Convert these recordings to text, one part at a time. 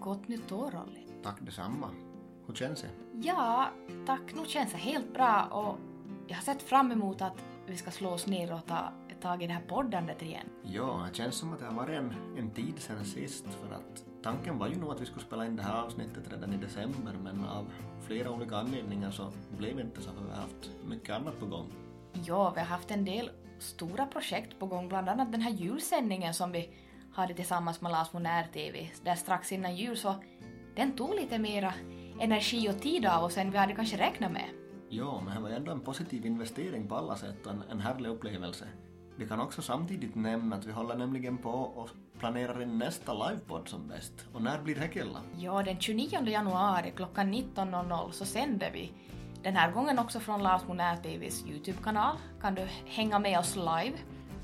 Gott nytt år, Olli. Tack detsamma. Hur känns det? Ja, tack. Nu känns det helt bra och jag har sett fram emot att vi ska slå oss ner och ta tag i det här poddandet igen. Ja, det känns som att det har varit en, en tid sedan sist för att tanken var ju nog att vi skulle spela in det här avsnittet redan i december men av flera olika anledningar så blev det inte så för vi har haft mycket annat på gång. Ja, vi har haft en del stora projekt på gång, bland annat den här julsändningen som vi hade tillsammans med Lars Monär TV där strax innan jul så den tog lite mera energi och tid av oss än vi hade kanske räknat med. Ja, men det var ändå en positiv investering på alla sätt och en, en härlig upplevelse. Vi kan också samtidigt nämna att vi håller nämligen på och planerar in nästa livepodd som bäst. Och när blir det Killa? Ja, den 29 januari klockan 19.00 så sänder vi. Den här gången också från Lars Monär TVs YouTube-kanal. Kan du hänga med oss live?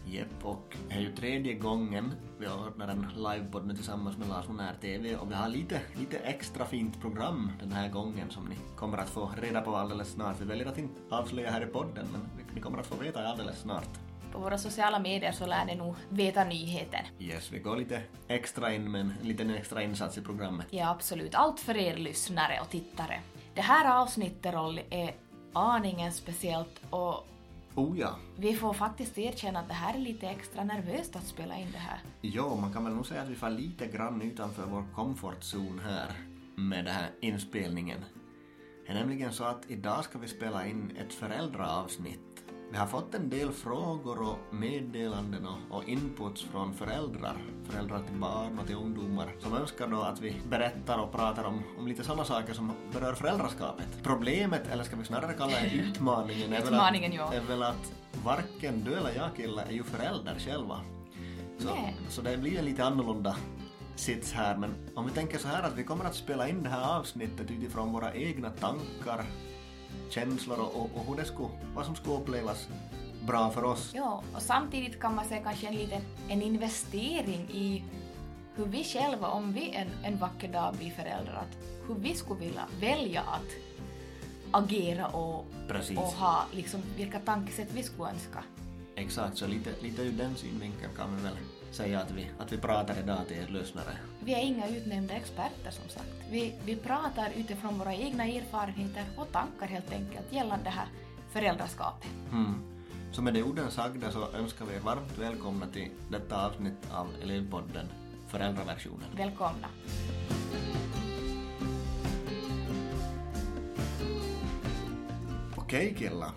Jepp, och det är ju tredje gången vi ordnar en livepodd nu tillsammans med Lars Monär TV och vi har lite, lite extra fint program den här gången som ni kommer att få reda på alldeles snart. Vi väljer att inte avslöja här i podden men ni kommer att få veta alldeles snart. På våra sociala medier så lär ni nog veta nyheten. Yes, vi går lite extra in med en liten extra insats i programmet. Ja, absolut. Allt för er lyssnare och tittare. Det här avsnittet, Rolly, är aningen speciellt och Oh ja. vi får faktiskt erkänna att det här är lite extra nervöst att spela in det här. Jo, man kan väl nog säga att vi får lite grann utanför vår comfortzon här med den här inspelningen. Det är nämligen så att idag ska vi spela in ett föräldraavsnitt. Vi har fått en del frågor och meddelanden och, inputs från föräldrar, föräldrar till barn och till ungdomar, som önskar då att vi berättar och pratar om, om lite sådana saker som berör föräldraskapet. Problemet, eller ska vi snarare kalla det utmaningen, är, Utmaningen, väl ja. att, är väl att varken du eller jag Kille är ju förälder själva. Så, Nej. så det blir en lite annorlunda sits här, men om vi tänker så här att vi kommer att spela in det här avsnittet utifrån våra egna tankar, känslor och, och, och hur det skulle, vad som skulle upplevas bra för oss. Ja, och samtidigt kan man säga kanske en liten en investering i hur vi själva, om vi en, en vacker dag blir föräldrar, att hur vi skulle vilja välja att agera och, Precis. och ha liksom vilka tankesätt vi skulle önska. Exakt, så lite, lite ur den synvinkeln kan vi väl säga att vi, att vi pratar idag till er lyssnare. Vi är inga utnämnda experter som sagt. Vi, vi pratar utifrån våra egna erfarenheter och tankar helt enkelt gällande det här föräldraskapet. Mm. Så med de orden sagda så önskar vi er varmt välkomna till detta avsnitt av Elevpodden Föräldraversionen. Välkomna! Okej Killa,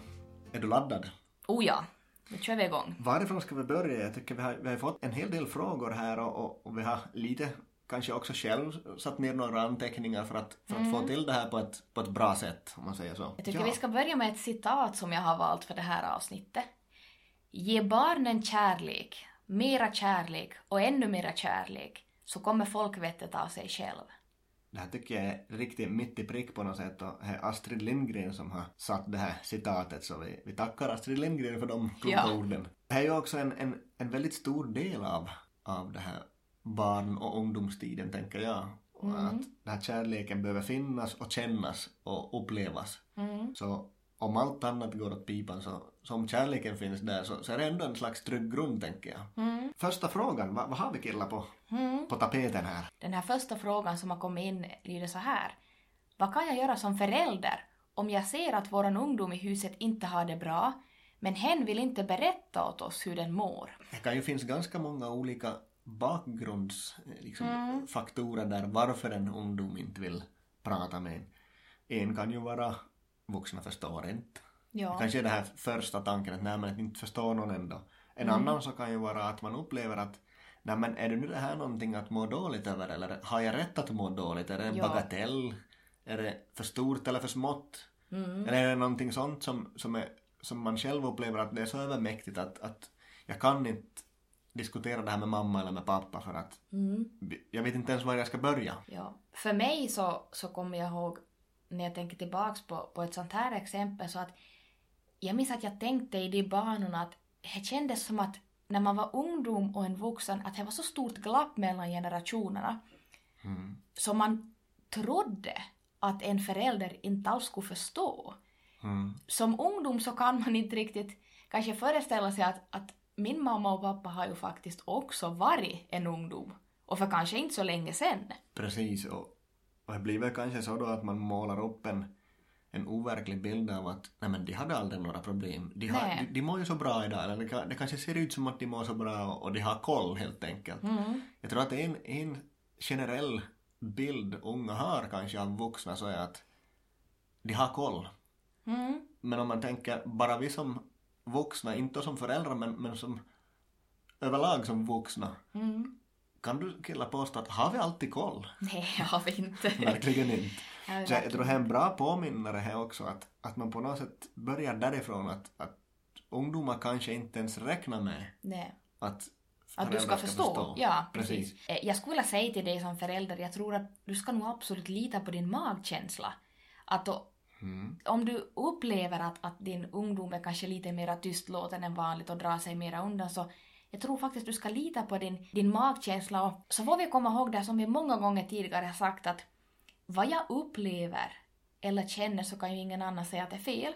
är du laddad? Oh ja, nu kör vi igång. Varifrån ska vi börja? Jag tycker vi har, vi har fått en hel del frågor här och, och, och vi har lite kanske också själv satt ner några anteckningar för att, för att få till det här på ett, på ett bra sätt, om man säger så. Jag tycker Ja. vi ska börja med ett citat som jag har valt för det här avsnittet. Ge barnen kärlek, mera kärlek och ännu mera kärlek, så kommer folkvettet av sig själv. Det här tycker jag är riktigt mitt i prick på något sätt och det är Astrid Lindgren som har satt det här citatet så vi, vi tackar Astrid Lindgren för de kloka Ja. orden. Det här är ju också en, en, en väldigt stor del av, av det här barn och ungdomstiden tänker jag. Och Att den här kärleken behöver finnas och kännas och upplevas. Så om allt annat går åt pipan så, så om kärleken finns där så, så är det ändå en slags trygg grund tänker jag. Första frågan, vad, vad har vi killar på, på tapeten här? Den här första frågan som har kommit in lyder så här. Vad kan jag göra som förälder om jag ser att våran ungdom i huset inte har det bra, men hen vill inte berätta åt oss hur den mår? Det kan ju finnas ganska många olika bakgrundsfaktorer liksom, faktorer där varför en ungdom inte vill prata med en. En kan ju vara vuxna förstår inte. Ja. Kanske är det här första tanken att nej men inte förstår någon ändå. En annan så kan ju vara att man upplever att nej men är det nu det här någonting att må dåligt över eller har jag rätt att må dåligt? Är det en Ja. bagatell? Är det för stort eller för smått? Eller är det någonting sånt som, som, är, som man själv upplever att det är så övermäktigt att, att jag kan inte diskutera det här med mamma eller med pappa för att jag vet inte ens var jag ska börja. Ja. För mig så, så kommer jag ihåg när jag tänker tillbaks på, på ett sånt här exempel så att jag minns att jag tänkte i de banorna att det kändes som att när man var ungdom och en vuxen att det var så stort glapp mellan generationerna så man trodde att en förälder inte alls skulle förstå. Som ungdom så kan man inte riktigt kanske föreställa sig att, att min mamma och pappa har ju faktiskt också varit en ungdom Och för kanske inte så länge sen. Precis, och, och det blir väl kanske så då att man målar upp en, en overklig bild av att nej men de hade aldrig några problem. De, har, de, de mår ju så bra idag, eller det, det kanske ser ut som att de mår så bra och, och de har koll helt enkelt. Mm. Jag tror att en, en generell bild unga har kanske av vuxna så är att de har koll. Mm. Men om man tänker bara vi som vuxna, inte som föräldrar men, men som överlag som vuxna, Mm. kan du killar påstå att har vi alltid koll? Nej, har vi inte. Verkligen inte. Så jag tror det är en bra påminnare här också att, att man på något sätt börjar därifrån att, att ungdomar kanske inte ens räknar med Nej. att Att du ska föräldrar förstå. Ja, precis. Precis. Eh, Jag skulle vilja säga till dig som förälder, jag tror att du ska nog absolut lita på din magkänsla. Att då, Mm. om du upplever att, att din ungdom är kanske lite mer tystlåten än vanligt och drar sig mera undan så jag tror faktiskt du ska lita på din, din magkänsla och så får vi komma ihåg det som vi många gånger tidigare har sagt att vad jag upplever eller känner så kan ju ingen annan säga att det är fel.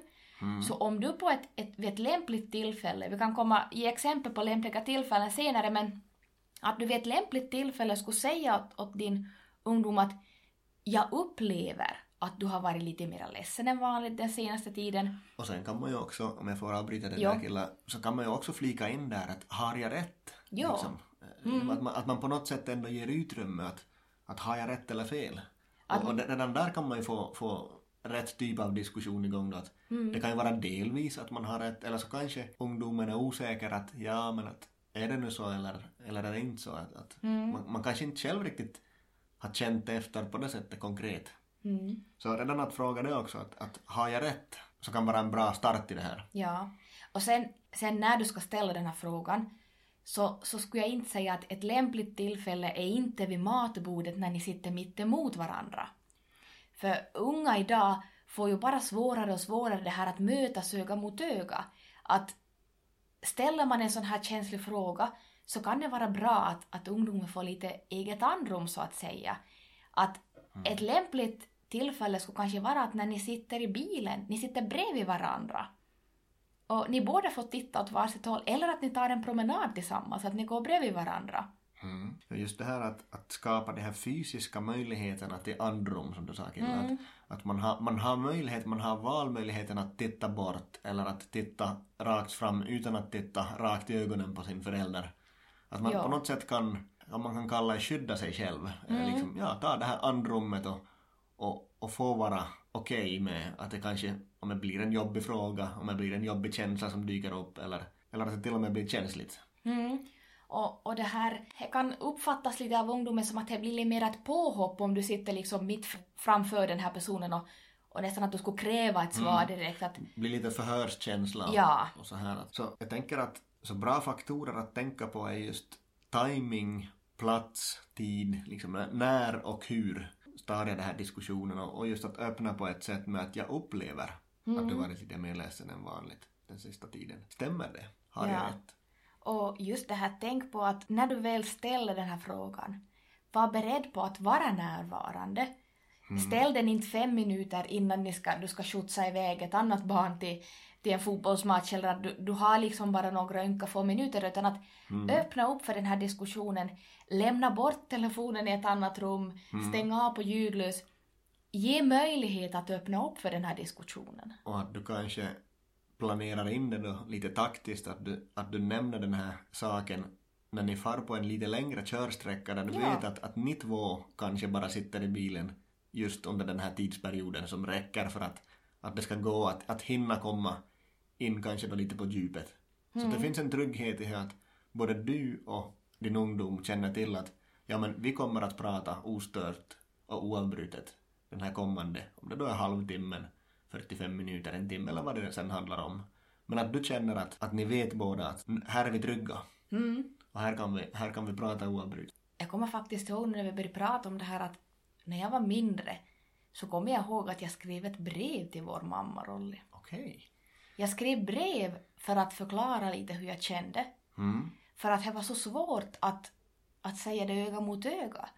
Så om du på ett, ett, vid ett lämpligt tillfälle, vi kan komma ge exempel på lämpliga tillfällen senare, men att du vid ett lämpligt tillfälle skulle säga åt, åt din ungdom att jag upplever att du har varit lite mer ledsen än vanligt den senaste tiden. Och sen kan man ju också, om jag får avbryta det Ja. där killar, så kan man ju också flika in där att har jag rätt? Liksom. Eh, Att, man, att man på något sätt ändå ger utrymme att, att har jag rätt eller fel? Att- Och, redan där kan man ju få, få rätt typ av diskussion igång då. Att Mm. Det kan ju vara delvis att man har rätt, eller så kanske ungdomen är osäker att ja men att är det nu så eller, eller är det inte så? Att, att Mm. man, man kanske inte själv riktigt har känt efter på det sättet konkret. Mm. Så redan att fråga det också, att, att har jag rätt? Så kan vara en bra start i det här. Ja. Och sen, sen när du ska ställa den här frågan så, så skulle jag inte säga att ett lämpligt tillfälle är inte vid matbordet när ni sitter mitt emot varandra. För unga idag får ju bara svårare och svårare det här att mötas öga mot öga. Att ställer man en sån här känslig fråga så kan det vara bra att, att ungdomen får lite eget andrum så att säga. Att ett lämpligt tillfälle skulle kanske vara att när ni sitter i bilen, ni sitter bredvid varandra och ni båda får titta åt varsitt håll eller att ni tar en promenad tillsammans, att ni går bredvid varandra. Mm. Just det här att, att skapa de här fysiska möjligheterna till andrum som du sa Killa. Mm. Att, att man, har, man har möjlighet, man har valmöjligheten att titta bort eller att titta rakt fram utan att titta rakt i ögonen på sin förälder. Att man Ja. på något sätt kan, om man kan kalla det skydda sig själv. Mm. Eller Liksom, ja, ta det här andrummet och, och, och få vara okej med att det kanske, om det blir en jobbig fråga, om det blir en jobbig känsla som dyker upp eller, eller att det till och med blir känsligt. Mm. Och, och det här det kan uppfattas lite av ungdomen som att det blir lite mer ett påhopp om du sitter liksom mitt framför den här personen och, och nästan att du skulle kräva ett svar direkt. Att, blir lite förhörskänsla Ja. och så här. Så jag tänker att så bra faktorer att tänka på är just timing, plats, tid, liksom när och hur jag den här diskussionen och, och just att öppna på ett sätt med att jag upplever att du varit lite mer ledsen än vanligt den sista tiden. Stämmer det? Har jag Ja. rätt? och just det här, tänk på att när du väl ställer den här frågan, var beredd på att vara närvarande. Ställ den inte fem minuter innan ni ska, du ska skjutsa iväg ett annat barn till, till en fotbollsmatch eller att du, du har liksom bara några ynka få minuter utan att öppna upp för den här diskussionen, lämna bort telefonen i ett annat rum, stänga av på ljudlös. Ge möjlighet att öppna upp för den här diskussionen. Och att du kanske planerar in det då lite taktiskt, att du, att du nämner den här saken när ni far på en lite längre körsträcka där du Ja. vet att, att ni två kanske bara sitter i bilen just under den här tidsperioden som räcker för att, att det ska gå att, att hinna komma in kanske då lite på djupet. Så att det finns en trygghet i att både du och din ungdom känner till att ja men vi kommer att prata ostört och oavbrutet den här kommande, om det då är halvtimmen, 45 minuter, en timme eller vad det sen handlar om. Men att du känner att, att ni vet båda att "Mm, här är vi trygga Mm. och här kan vi, här kan vi prata oavbrutet. Jag kommer faktiskt ihåg när vi började prata om det här att när jag var mindre så kommer jag ihåg att jag skrev ett brev till vår mamma Rolly. Okej. Jag skrev brev för att förklara lite hur jag kände. Mm. För att det var så svårt att, att säga det öga mot öga.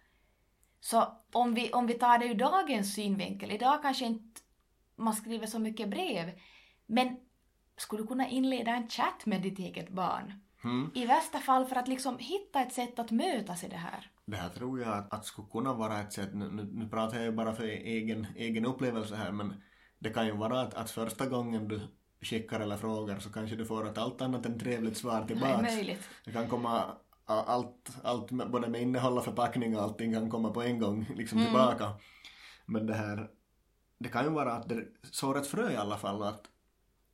Så om vi, om vi tar det ur dagens synvinkel, idag kanske inte man skriver så mycket brev, men skulle du kunna inleda en chatt med ditt eget barn? Mm. I värsta fall för att liksom hitta ett sätt att mötas i det här. Det här tror jag att, att skulle kunna vara ett sätt, nu, nu, nu pratar jag ju bara för egen, egen upplevelse här, men det kan ju vara att, att första gången du skickar eller frågar så kanske du får ett allt annat än trevligt svar Det är tillbaks. möjligt. Det kan komma allt, allt både med innehåll och förpackning och allting kan komma på en gång liksom Mm. tillbaka. Men det här, det kan ju vara att det sår ett frö i alla fall och att,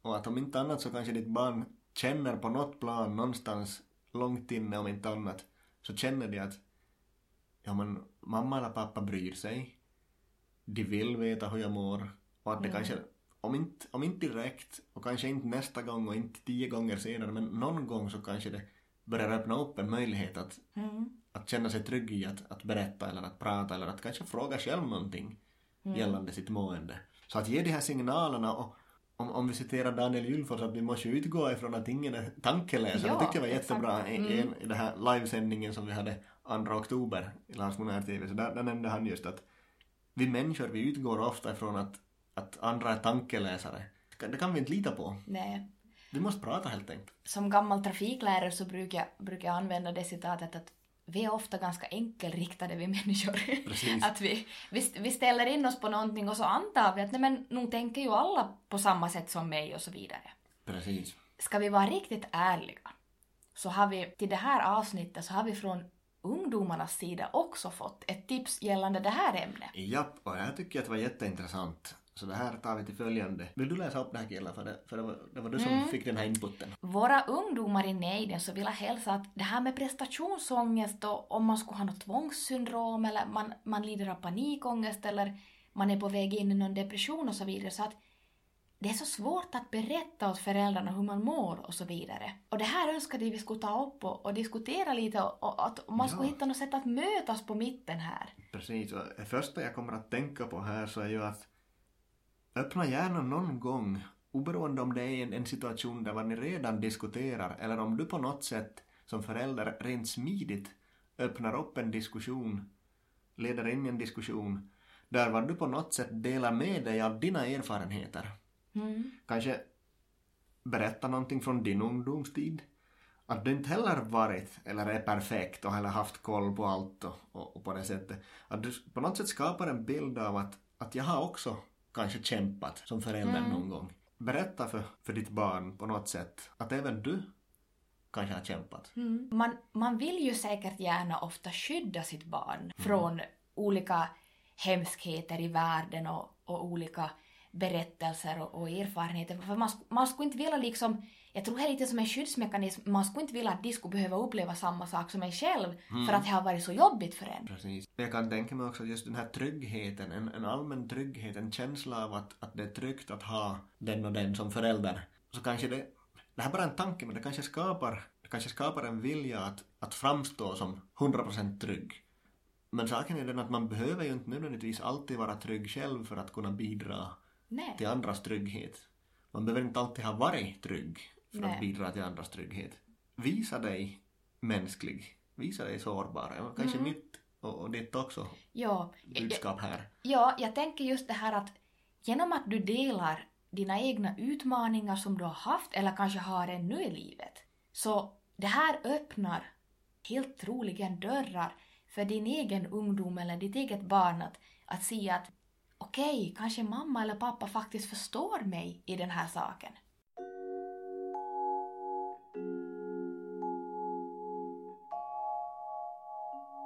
och att om inte annat så kanske ditt barn känner på något plan någonstans långt inne om inte annat så känner de att ja men mamma eller pappa bryr sig. De vill veta hur jag mår och att det Mm. kanske om inte, om inte direkt och kanske inte nästa gång och inte tio gånger senare men någon gång så kanske det börjar öppna upp en möjlighet att, Mm. att känna sig trygg i att, att berätta eller att prata eller att kanske fråga själv någonting Mm. gällande sitt mående. Så att ge de här signalerna och om, om vi citerar Daniel Gylfors att vi måste utgå ifrån att ingen är tankeläsare. Ja, det tyckte jag var jättebra i, i, Mm. i den här livesändningen som vi hade 2 oktober i Lars Monär TV. Så där, där nämnde han just att vi människor vi utgår ofta ifrån att, att andra är tankeläsare. Det kan- Det vi inte lita på. Nej. Vi måste prata helt enkelt. Som gammal trafiklärare så brukar jag, brukar jag använda det citatet att vi är ofta ganska enkelriktade vi människor. Precis. Att vi, vi, vi ställer in oss på någonting och så antar vi att nej men nog tänker ju alla på samma sätt som mig och så vidare. Precis. Ska vi vara riktigt ärliga så har vi till det här avsnittet så har vi från ungdomarnas sida också fått ett tips gällande det här ämnet. Japp, och jag tycker att det var jätteintressant. Så det här tar vi till följande. Vill du läsa upp det här killen? För det, för det, var, det var du som Mm. fick den här inputen. Våra ungdomar i nejden så vill jag hälsa att det här med prestationsångest och om man skulle ha något tvångssyndrom eller man, man lider av panikångest eller man är på väg in i någon depression och så vidare så att det är så svårt att berätta åt föräldrarna hur man mår och så vidare. Och det här önskade vi skulle ta upp och, och diskutera lite och, och att man skulle Ja. hitta något sätt att mötas på mitten här. Precis, och det första jag kommer att tänka på här så är ju att öppna gärna någon gång, oberoende om det är en, en situation där vad ni redan diskuterar eller om du på något sätt som förälder rent smidigt öppnar upp en diskussion, leder in en diskussion där vad du på något sätt delar med dig av dina erfarenheter. Mm. Kanske berätta någonting från din ungdomstid. Att du inte heller varit eller är perfekt och heller haft koll på allt och, och, och på det sättet. Att du på något sätt skapar en bild av att, att jag har också kanske kämpat som förälder Mm. någon gång. Berätta för, för ditt barn på något sätt att även du kanske har kämpat. Mm. Man, man vill ju säkert gärna ofta skydda sitt barn från olika hemskheter i världen och, och olika berättelser och, och erfarenheter. För man, man skulle inte vilja liksom, jag tror det är lite som en skyddsmekanism, man skulle inte vilja att de skulle behöva uppleva samma sak som en själv för att det har varit så jobbigt för en. Precis. Jag kan tänka mig också att just den här tryggheten, en, en allmän trygghet, en känsla av att, att det är tryggt att ha den och den som förälder. Så kanske det, det här är bara en tanke, men det kanske skapar, det kanske skapar en vilja att, att framstå som 100% trygg. Men saken är den att man behöver ju inte nödvändigtvis alltid vara trygg själv för att kunna bidra Nej. till andras trygghet. Man behöver inte alltid ha varit trygg för Nej. att bidra till andras trygghet. Visa dig mänsklig. Visa dig sårbar. Kanske Mm. mitt och, ditt också Ja, budskap här. ja, jag tänker just det här att genom att du delar dina egna utmaningar som du har haft eller kanske har ännu i livet så det här öppnar helt troligen dörrar för din egen ungdom eller ditt eget barn att, att se att okej, kanske mamma eller pappa faktiskt förstår mig i den här saken.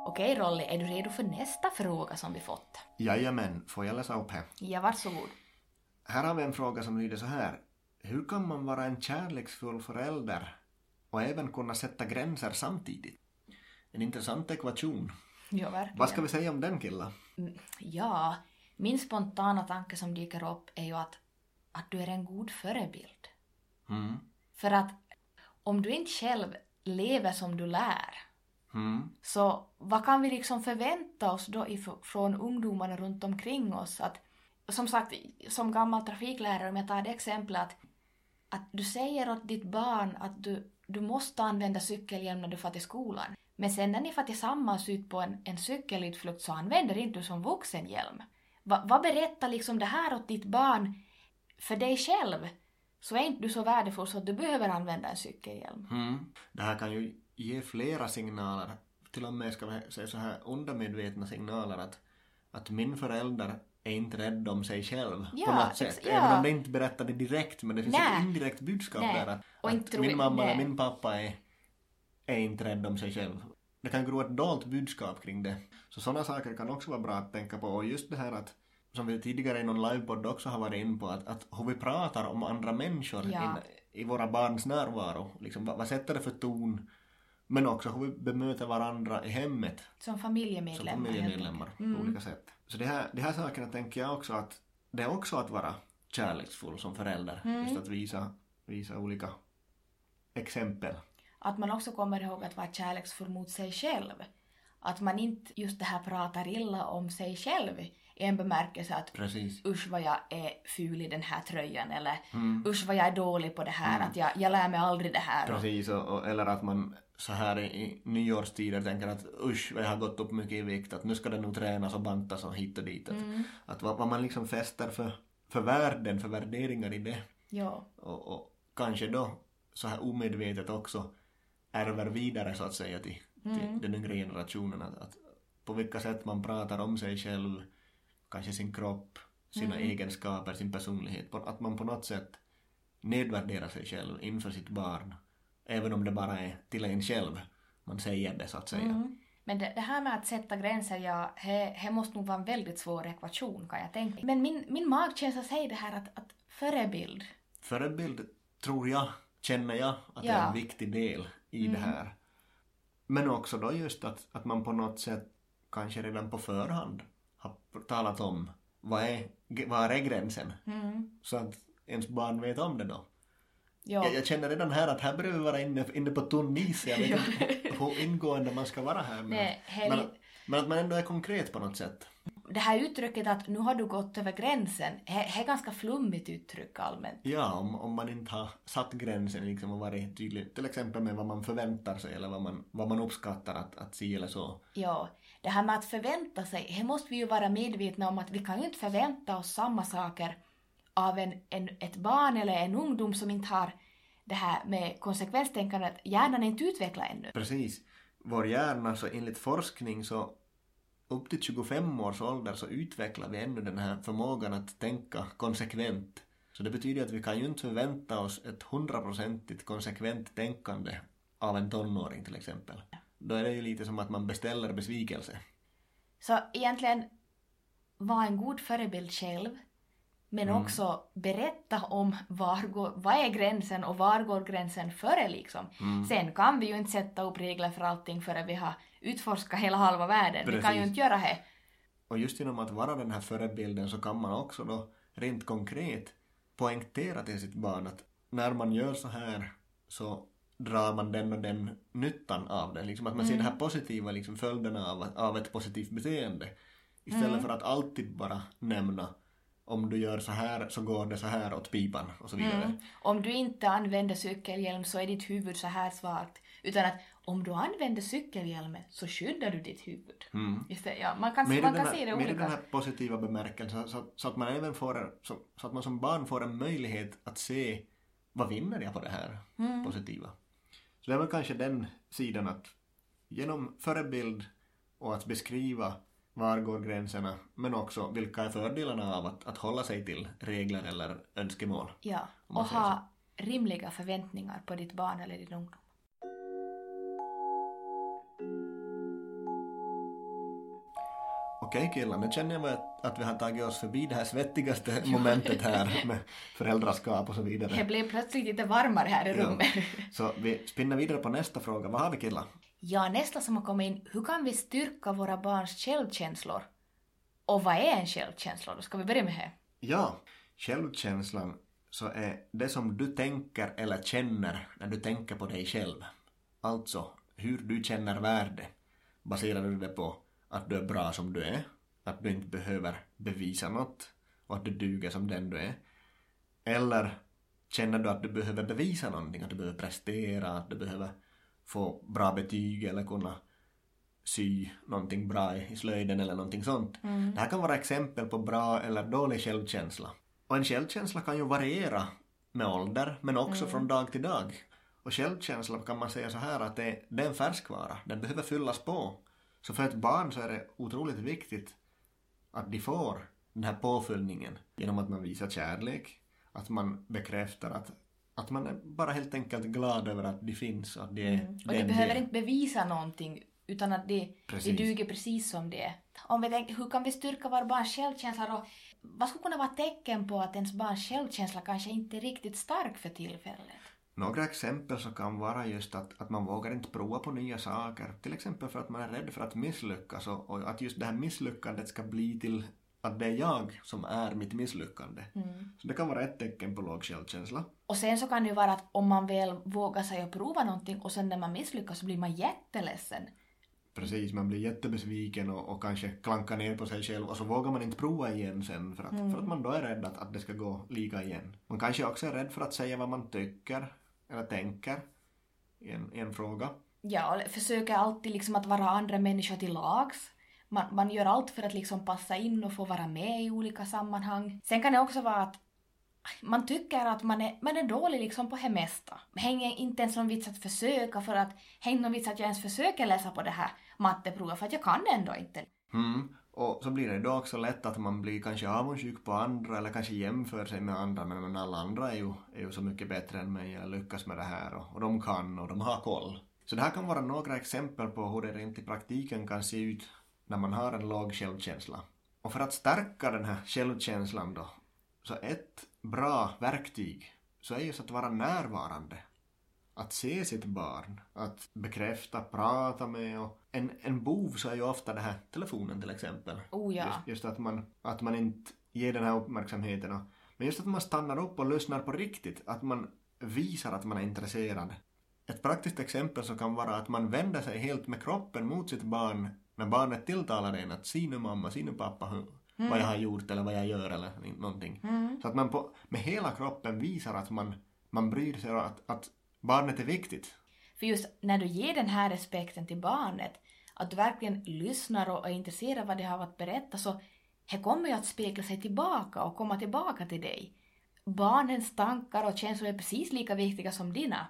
Okej Rolly, är du redo för nästa fråga som vi fått? Jajamän, får jag läsa upp här? Ja, varsågod. Här har vi en fråga som lyder så här. Hur kan man vara en kärleksfull förälder och även kunna sätta gränser samtidigt? En intressant ekvation. Ja, verkligen. Vad ska vi säga om den killen? Mm, Ja, min spontana tanke som dyker upp är ju att, att du är en god förebild. Mm. För att om du inte själv lever som du lär, Mm. så vad kan vi liksom förvänta oss då från ungdomarna runt omkring oss? Att, som sagt, som gammal trafiklärare, om jag tar det exemplet att, att du säger åt ditt barn att du, du måste använda cykelhjälm när du får till skolan. Men sen när ni får tillsammans ut på en, en cykelutflykt så använder inte du som vuxen hjälm. Va, vad berättar liksom det här åt ditt barn för dig själv? så är inte du så värdefull så att du behöver använda en cykelhjälm. Mm. Det här kan ju ge flera signaler, till och med ska vi säga så här undermedvetna signaler att, att min förälder är inte rädd om sig själv Ja, på något sätt. ja. Även om det inte berättar det direkt men det finns Nej. ett indirekt budskap Nej. där att, att min mamma eller min pappa är, är inte rädd om sig själv. Det kan gro ett dolt budskap kring det. Så sådana saker kan också vara bra att tänka på och just det här att som vi tidigare i någon livepodd också har varit in på att, att hur vi pratar om andra människor Ja. in, i våra barns närvaro. Liksom, vad, vad sätter det för ton? Men också hur vi bemöter varandra i hemmet Som som familjemedlemmar. helt familjemedlemmar enkelt. Mm. på olika sätt. Så det här, de här sakerna tänker jag också att det är också att vara kärleksfull som förälder. Mm. Just att visa, visa olika exempel. Att man också kommer ihåg att vara kärleksfull mot sig själv. Att man inte just det här pratar illa om sig själv i en bemärkelse att Precis. usch vad jag är ful i den här tröjan eller Mm. usch vad jag är dålig på det här, att jag, jag lär mig aldrig det här. Precis, och, och, eller att man så här i, nyårstider tänker att usch, jag har gått upp mycket i vikt, att nu ska det nog tränas och bantas och hit och dit. Att, Mm. att vad, vad man liksom fäster för, för värden, för värderingar i det. ja, Och, och kanske då så här omedvetet också ärver vidare så att säga till, till den yngre generationen. Att, att på vilka sätt man pratar om sig själv, kanske sin kropp, sina egenskaper, sin personlighet. Att man på något sätt nedvärderar sig själv inför sitt barn. Även om det bara är till en själv man säger det så att säga. Mm. Men det, det här med att sätta gränser, ja, det, måste nog vara en väldigt svår ekvation kan jag tänka. Men min, min magkänsla säger det här att, att förebild, Förebild tror jag, känner jag, att det är Ja. en viktig del i det här. Men också då just att, att man på något sätt kanske redan på förhand har talat om vad är, vad är gränsen? mm. Så att ens barn vet om det då. Ja, Jag, jag känner redan här att här börjar vi vara inne, inne på tunn is. Jag vet inte hur ingående man ska vara här. Men, Nej, här men, men att man ändå är konkret på något sätt. det här uttrycket att nu har du gått över gränsen, det det är ganska flummigt uttryck allmänt. Ja, om, om man inte har satt gränsen liksom och varit tydlig, till exempel med vad man förväntar sig eller vad man, vad man uppskattar att, att se eller så. Ja, det här med att förvänta sig, det måste vi ju vara medvetna om att vi kan ju inte förvänta oss samma saker av en, en, ett barn eller en ungdom som inte har det här med konsekvenstänkandet, hjärnan är inte utvecklad ännu. Precis. Vår hjärna, så enligt forskning så upp till 25 års ålder så utvecklar vi ännu den här förmågan att tänka konsekvent. Så det betyder att vi kan ju inte förvänta oss ett hundraprocentigt konsekvent tänkande av en tonåring till exempel. Då är det ju lite som att man beställer besvikelse. Så egentligen var en god förebild själv, men också berätta om var går, vad är gränsen och var går gränsen före liksom. Sen kan vi ju inte sätta upp regler för allting förrän vi har utforskat hela halva världen. Vi kan ju Precis. inte göra det. Och just genom att vara den här förebilden så kan man också då rent konkret poängtera till sitt barn att när man gör så här så drar man den och den nyttan av det. Liksom att man ser de här positiva liksom följderna av, av ett positivt beteende. Istället för att alltid bara nämna om du gör så här så går det så här åt pipan och så vidare. Mm. Om du inte använder cykelhjälm så är ditt huvud så här svagt. Utan att om du använder cykelhjälmen så skyddar du ditt huvud. Istället, ja, man kan, Med, man kan här, se det med olika. den här positiva bemärkelsen så, så att man även får så, så att man som barn får en möjlighet att se vad vinner jag på det här Mm. positiva. Så det är väl kanske den sidan att genom förebild och att beskriva var går gränserna men också vilka är fördelarna av att, att hålla sig till regler eller önskemål. Ja, och ha rimliga förväntningar på ditt barn eller din ungdom. Okej killar, nu känner jag att, vi har tagit oss förbi det här svettigaste momentet här med föräldraskap och så vidare. Det blev plötsligt lite varmare här i Ja. rummet. Så vi spinner vidare på nästa fråga. Vad har vi killar? Ja, nästa som har kommit in. Hur kan vi styrka våra barns självkänslor? Och vad är en självkänsla? Då ska vi börja med det. Ja, självkänslan så är det som du tänker eller känner när du tänker på dig själv. Alltså, hur du känner värde. Baserar du det på att du är bra som du är, att du inte behöver bevisa något och att du duger som den du är. Eller känner du att du behöver bevisa någonting, att du behöver prestera, att du behöver få bra betyg eller kunna sy någonting bra i slöjden eller någonting sånt. Det här kan vara exempel på bra eller dålig självkänsla. Och en självkänsla kan ju variera med ålder, men också från dag till dag. Och självkänsla kan man säga så här att det, det är en färskvara, den behöver fyllas på. Så för ett barn så är det otroligt viktigt att de får den här påfyllningen genom att man visar kärlek, att man bekräftar att, att man är bara helt enkelt glad över att de finns och att de är Mm. Och de behöver är. inte bevisa någonting utan att de, de Precis. duger precis som det är. Om vi tänker, hur kan vi styrka våra barns självkänsla då? Vad skulle kunna vara tecken på att ens barns självkänsla kanske inte är riktigt stark för tillfället? Några exempel så kan vara just att, att man vågar inte prova på nya saker. Till exempel för att man är rädd för att misslyckas och, och att just det här misslyckandet ska bli till att det är jag som är mitt misslyckande. Så det kan vara ett tecken på låg självkänsla. Och sen så kan det ju vara att om man väl vågar sig att prova någonting och sen när man misslyckas så blir man jätteledsen. Precis, man blir jättebesviken och, och kanske klankar ner på sig själv och så vågar man inte prova igen sen för att, för att man då är rädd att, att det ska gå lika igen. Man kanske också är rädd för att säga vad man tycker eller tänker i en, i en fråga. Ja, och försöker alltid liksom att vara andra människor till lags. Man, man gör allt för att liksom passa in och få vara med i olika sammanhang. Sen kan det också vara att man tycker att man är, man är dålig liksom på det mesta. Hänger inte ens någon vits att försöka för att hänger någon vits att jag ens försöker läsa på det här matteprovet för att jag kan det ändå inte. Mm. Och så blir det då också lätt att man blir kanske avundsjuk på andra eller kanske jämför sig med andra men, alla andra är ju, är ju så mycket bättre än mig och lyckas med det här och, och de kan och de har koll. Så det här kan vara några exempel på hur det rent i praktiken kan se ut när man har en låg självkänsla. Och för att stärka den här självkänslan då, så ett bra verktyg så är just att vara närvarande. Att se sitt barn, att bekräfta, prata med och en, en bov så är ju ofta det här telefonen till exempel. Oh ja. Just, just att, man, att man inte ger den här uppmärksamheten. Och, men just att man stannar upp och lyssnar på riktigt. Att man visar att man är intresserad. Ett praktiskt exempel så kan vara att man vänder sig helt med kroppen mot sitt barn när barnet tilltalar en att se nu mamma, se nu pappa hur, vad jag har gjort eller vad jag gör eller någonting. Så att man på, med hela kroppen visar att man, man bryr sig och att, att barnet är viktigt. För just när du ger den här respekten till barnet, att du verkligen lyssnar och är intresserad av vad det har att berätta, så det kommer ju att spegla sig tillbaka och komma tillbaka till dig. Barnens tankar och känslor är precis lika viktiga som dina.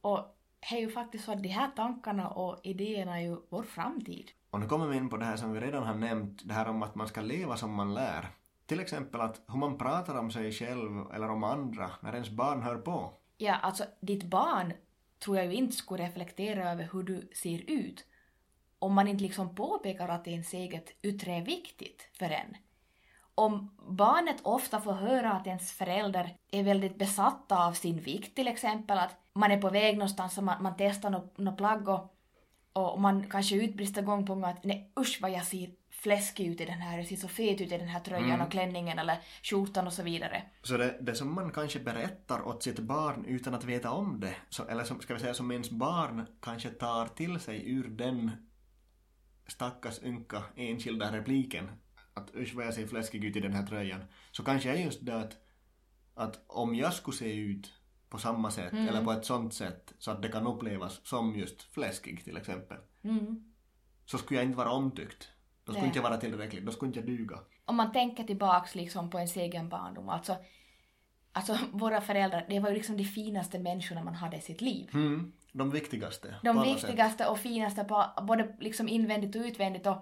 Och det är ju faktiskt så att de här tankarna och idéerna är ju vår framtid. Och nu kommer vi in på det här som vi redan har nämnt, det här om att man ska leva som man lär. Till exempel att hur man pratar om sig själv eller om andra när ens barn hör på. Ja, alltså ditt barn tror jag ju inte skulle reflektera över hur du ser ut om man inte liksom påpekar att ens eget yttre är viktigt för en. Om barnet ofta får höra att ens förälder är väldigt besatta av sin vikt till exempel, att man är på väg någonstans och man, man testar något no plagg och, och man kanske utbrister gång på gång att nej usch vad jag ser fläskig ut i den här, jag ser så fet ut i den här tröjan och klänningen eller skjortan och så vidare. Så det, det som man kanske berättar åt sitt barn utan att veta om det, så, eller som, ska vi säga som ens barn kanske tar till sig ur den stackars ynka enskilda repliken att usch vad jag ser fläskig ut i den här tröjan, så kanske är just det att, att om jag skulle se ut på samma sätt eller på ett sånt sätt så att det kan upplevas som just fläskig till exempel, Mm. så skulle jag inte vara omtyckt. Då skulle Nej. inte jag vara tillräcklig, då skulle inte jag duga. om man tänker tillbaks liksom på ens egen barndom, alltså, alltså våra föräldrar, det var ju liksom de finaste människorna man hade i sitt liv. Mm, de viktigaste. De alla sätt. viktigaste och finaste på både liksom invändigt och utvändigt och,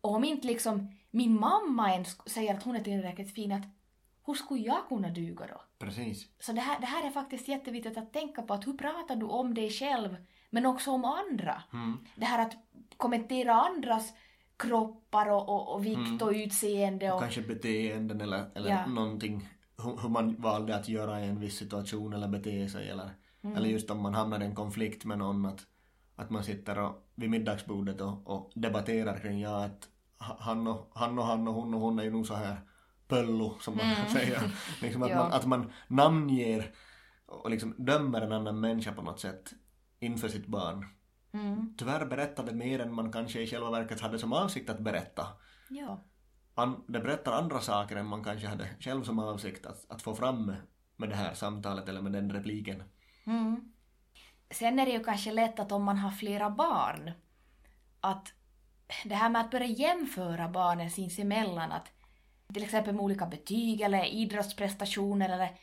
och om inte liksom min mamma ens säger att hon är tillräckligt fin, att hur skulle jag kunna duga då? Precis. Så det här, det här är faktiskt jätteviktigt att tänka på, att hur pratar du om dig själv, men också om andra? Mm. Det här att kommentera andras kroppar och, och, och vikt och utseende och... Kanske beteenden eller, eller Ja. någonting, hur, hur man valde att göra i en viss situation eller bete sig eller, Mm. eller just om man hamnar i en konflikt med någon att, att man sitter och, vid middagsbordet och, och debatterar kring ja att ha- han och, han och han och hon och hon är ju nog så här pöllo som man säger. Liksom att, Mm. Ja. man, att man namnger och liksom dömer en annan människa på något sätt inför sitt barn. Mm. Tyvärr berättade mer än man kanske i själva verket hade som avsikt att berätta. Ja. An, det berättar andra saker än man kanske hade själv som avsikt att, att få fram med, med det här samtalet eller med den repliken. Mm. Sen är det ju kanske lätt att om man har flera barn, att det här med att börja jämföra barnen sinsemellan, att till exempel med olika betyg eller idrottsprestationer eller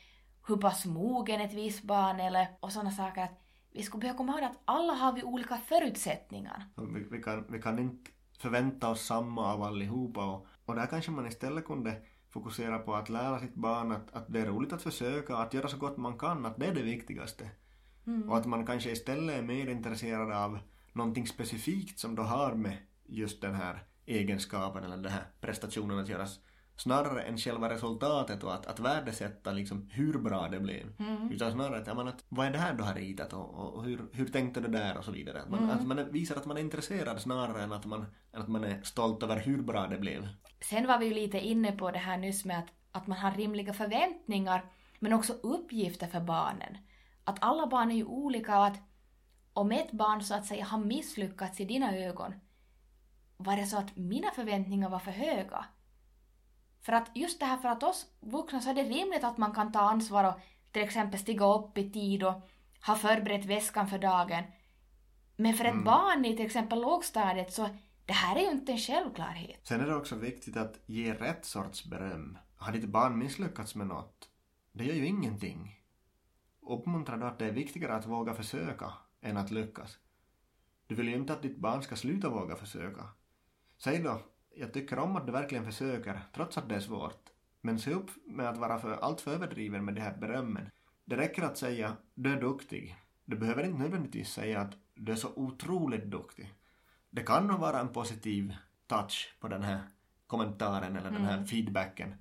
hur pass mogen ett visst barn eller och sådana saker. Att vi skulle behöva komma ihåg att alla har vi olika förutsättningar. Vi, vi, kan, vi kan inte förvänta oss samma av allihopa och, och där kanske man istället kunde fokusera på att lära sitt barn att, att det är roligt att försöka, att göra så gott man kan, att det är det viktigaste. Mm. Och att man kanske istället är mer intresserad av någonting specifikt som då har med just den här egenskapen eller den här prestationen att göra snarare än själva resultatet och att, att värdesätta liksom hur bra det blev. Mm. Utan snarare att, ja, men att vad är det här du har ritat och, och, och hur, hur tänkte du där och så vidare. Att man, Mm. att man visar att man är intresserad snarare än att man, att man är stolt över hur bra det blev. Sen var vi ju lite inne på det här nyss med att, att man har rimliga förväntningar men också uppgifter för barnen. Att alla barn är ju olika och att om ett barn så att säga har misslyckats i dina ögon var det så att mina förväntningar var för höga. För att just det här för att oss vuxna så är det rimligt att man kan ta ansvar och till exempel stiga upp i tid och ha förberett väskan för dagen. Men för ett Mm. barn i till exempel lågstadiet så det här är ju inte en självklarhet. Sen är det också viktigt att ge rätt sorts beröm. Har ditt barn misslyckats med något? Det gör ju ingenting. Uppmuntra då att det är viktigare att våga försöka än att lyckas. Du vill ju inte att ditt barn ska sluta våga försöka. Säg då, jag tycker om att du verkligen försöker, trots att det är svårt. Men se upp med att vara för allt för överdriven med de här berömmen. Det räcker att säga, du är duktig. Du behöver inte nödvändigtvis säga att du är så otroligt duktig. Det kan nog vara en positiv touch på den här kommentaren eller den här Mm. feedbacken.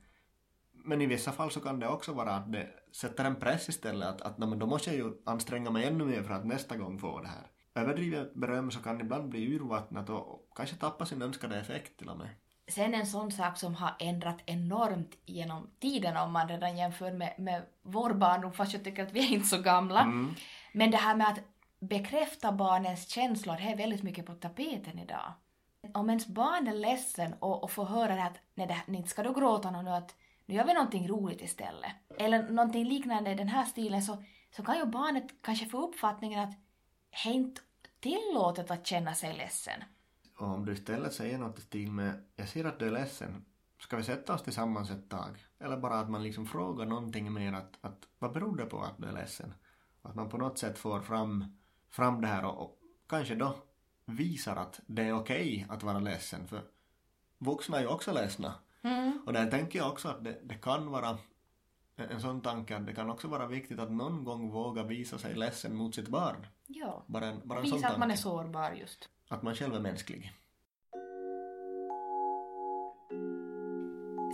Men i vissa fall så kan det också vara att det sätter en press istället att, att "Nej, men då måste jag ju anstränga mig ännu mer för att nästa gång få det här. Överdrivet beröm så kan ibland bli urvattnat och kanske tappa sin önskade effekt till och med. Sen en sån sak som har ändrat enormt genom tiden om man redan jämför med, med vår barndom, fast jag tycker att vi är inte så gamla. Mm. Men det här med att bekräfta barnens känslor, det är väldigt mycket på tapeten idag. Om ens barn är ledsen och, och får höra det att nej, det, inte ska du gråta nu, att nu gör vi någonting roligt istället. Eller någonting liknande i den här stilen så, så kan ju barnet kanske få uppfattningen att det är inte tillåtet att känna sig ledsen. Och om du istället säger något i stil med jag ser att du är ledsen, ska vi sätta oss tillsammans ett tag? Eller bara att man liksom frågar någonting mer att, att vad beror det på att du är ledsen? Att man på något sätt får fram, fram det här och, och kanske då visar att det är okej att vara ledsen för vuxna är ju också ledsna. Mm. Och där tänker jag också att det, det kan vara en sån tanke att det kan också vara viktigt att någon gång våga visa sig ledsen mot sitt barn. Ja. Bara en, bara en Visa att man är tanke. sårbar just. Att man själv är mänsklig.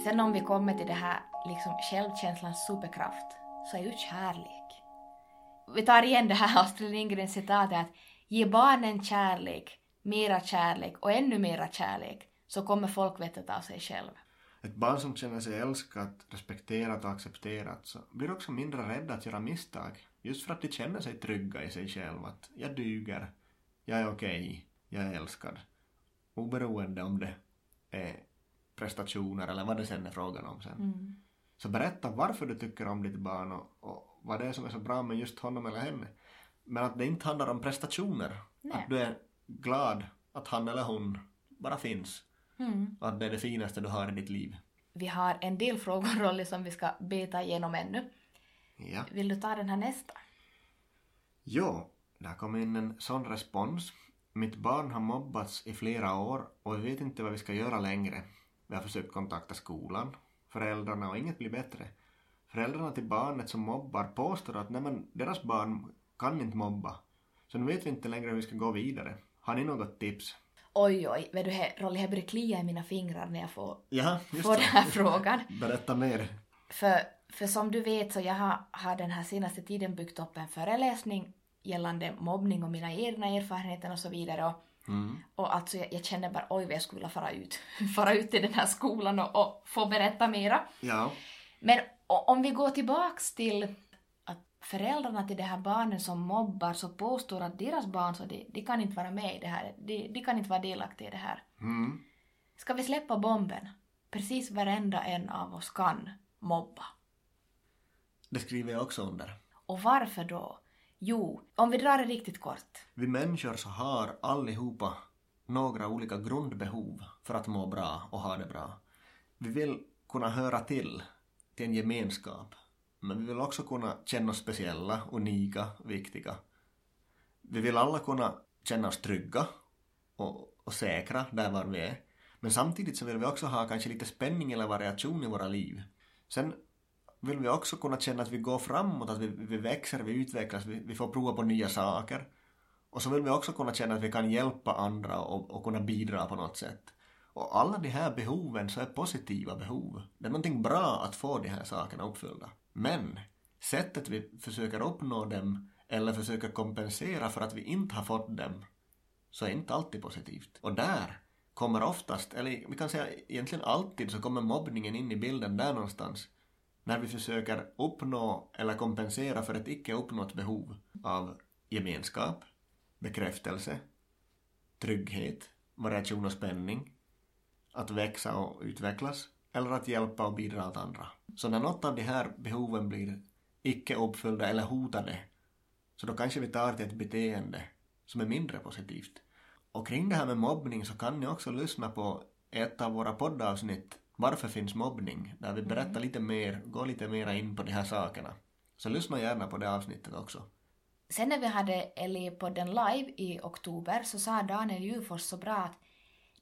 Sen om vi kommer till det här liksom självkänslans superkraft så är ju kärlek. Vi tar igen det här Astrid Lindgrens citatet att ge barnen kärlek, mera kärlek och ännu mera kärlek så kommer folkvettet av sig själv. Ett barn som känner sig älskat, respekterat och accepterat så blir också mindre rädda att göra misstag. Just för att de känner sig trygga i sig själva. Att jag duger, jag är okej, jag är älskad. Oberoende om det är prestationer eller vad det sen är frågan om sen. Mm. Så berätta varför du tycker om ditt barn och, och vad det är som är så bra med just honom eller henne. Men att det inte handlar om prestationer. Nej. Att du är glad att han eller hon bara finns. Mm. Och att det är det finaste du har i ditt liv. Vi har en del frågor Rolly som vi ska beta igenom ännu. Ja. Vill du ta den här nästa? Jo, har kommit in en sån respons. Mitt barn har mobbats i flera år och vi vet inte vad vi ska göra längre. Vi har försökt kontakta skolan, föräldrarna och inget blir bättre. Föräldrarna till barnet som mobbar påstår att nej deras barn kan inte mobba. Så nu vet vi inte längre hur vi ska gå vidare. Har ni något tips? Oj, oj, vet du, Rolly, det börjar klia i mina fingrar när jag får, Ja, får den här frågan. Berätta mer. För, för som du vet så jag har, har den här senaste tiden byggt upp en föreläsning gällande mobbning och mina egna erfarenheter och så vidare. Och, Mm. och alltså jag, jag känner bara oj vad jag skulle vilja fara ut, fara ut till den här skolan och, och få berätta mera. Ja. Men om vi går tillbaks till att föräldrarna till de här barnen som mobbar så påstår att deras barn så de, de kan inte vara med i det här, de, de kan inte vara delaktiga i det här. Mm. Ska vi släppa bomben? Precis varenda en av oss kan mobba. Det skriver jag också under. Och varför då? Jo, om vi drar det riktigt kort. Vi människor så har allihopa några olika grundbehov för att må bra och ha det bra. Vi vill kunna höra till, till en gemenskap. Men vi vill också kunna känna oss speciella, unika, viktiga. Vi vill alla kunna känna oss trygga och, och säkra där var vi är. Men samtidigt så vill vi också ha kanske lite spänning eller variation i våra liv. Sen vill vi också kunna känna att vi går framåt, att vi, vi växer, vi utvecklas, vi, vi får prova på nya saker. Och så vill vi också kunna känna att vi kan hjälpa andra och, och kunna bidra på något sätt. Och alla de här behoven så är positiva behov. Det är någonting bra att få de här sakerna uppfyllda. Men sättet vi försöker uppnå dem eller försöker kompensera för att vi inte har fått dem så är inte alltid positivt. Och där kommer oftast, eller vi kan säga egentligen alltid, så kommer mobbningen in i bilden där någonstans när vi försöker uppnå eller kompensera för ett icke uppnått behov av gemenskap, bekräftelse, trygghet, variation och spänning, att växa och utvecklas eller att hjälpa och bidra åt andra. Så när något av de här behoven blir icke uppfyllda eller hotade så då kanske vi tar till ett beteende som är mindre positivt. Och kring det här med mobbning så kan ni också lyssna på ett av våra poddavsnitt varför finns mobbning? Där vi berättar mm. lite mer, går lite mer in på de här sakerna. Så lyssna gärna på det avsnittet också. Sen när vi hade Eli-podden live i oktober så sa Daniel Djurfors så bra att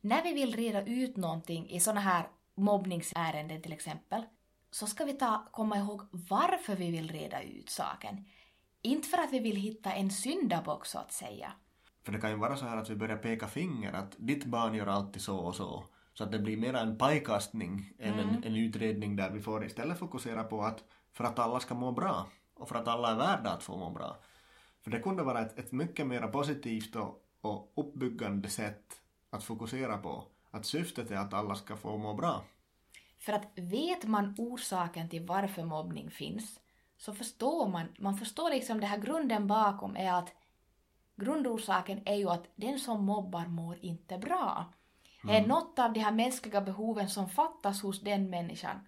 när vi vill reda ut någonting i sådana här mobbningsärenden till exempel så ska vi ta, komma ihåg varför vi vill reda ut saken. Inte för att vi vill hitta en syndabock så att säga. För det kan ju vara så här att vi börjar peka finger att ditt barn gör alltid så och så. Så att det blir mer en pajkastning än mm. en, en utredning där vi får istället fokusera på att för att alla ska må bra och för att alla är värda att få må bra. För det kunde vara ett, ett mycket mer positivt och, och uppbyggande sätt att fokusera på. Att syftet är att alla ska få må bra. För att vet man orsaken till varför mobbning finns så förstår man, man förstår liksom det här grunden bakom är att grundorsaken är ju att den som mobbar mår inte bra. Det är något av de här mänskliga behoven som fattas hos den människan.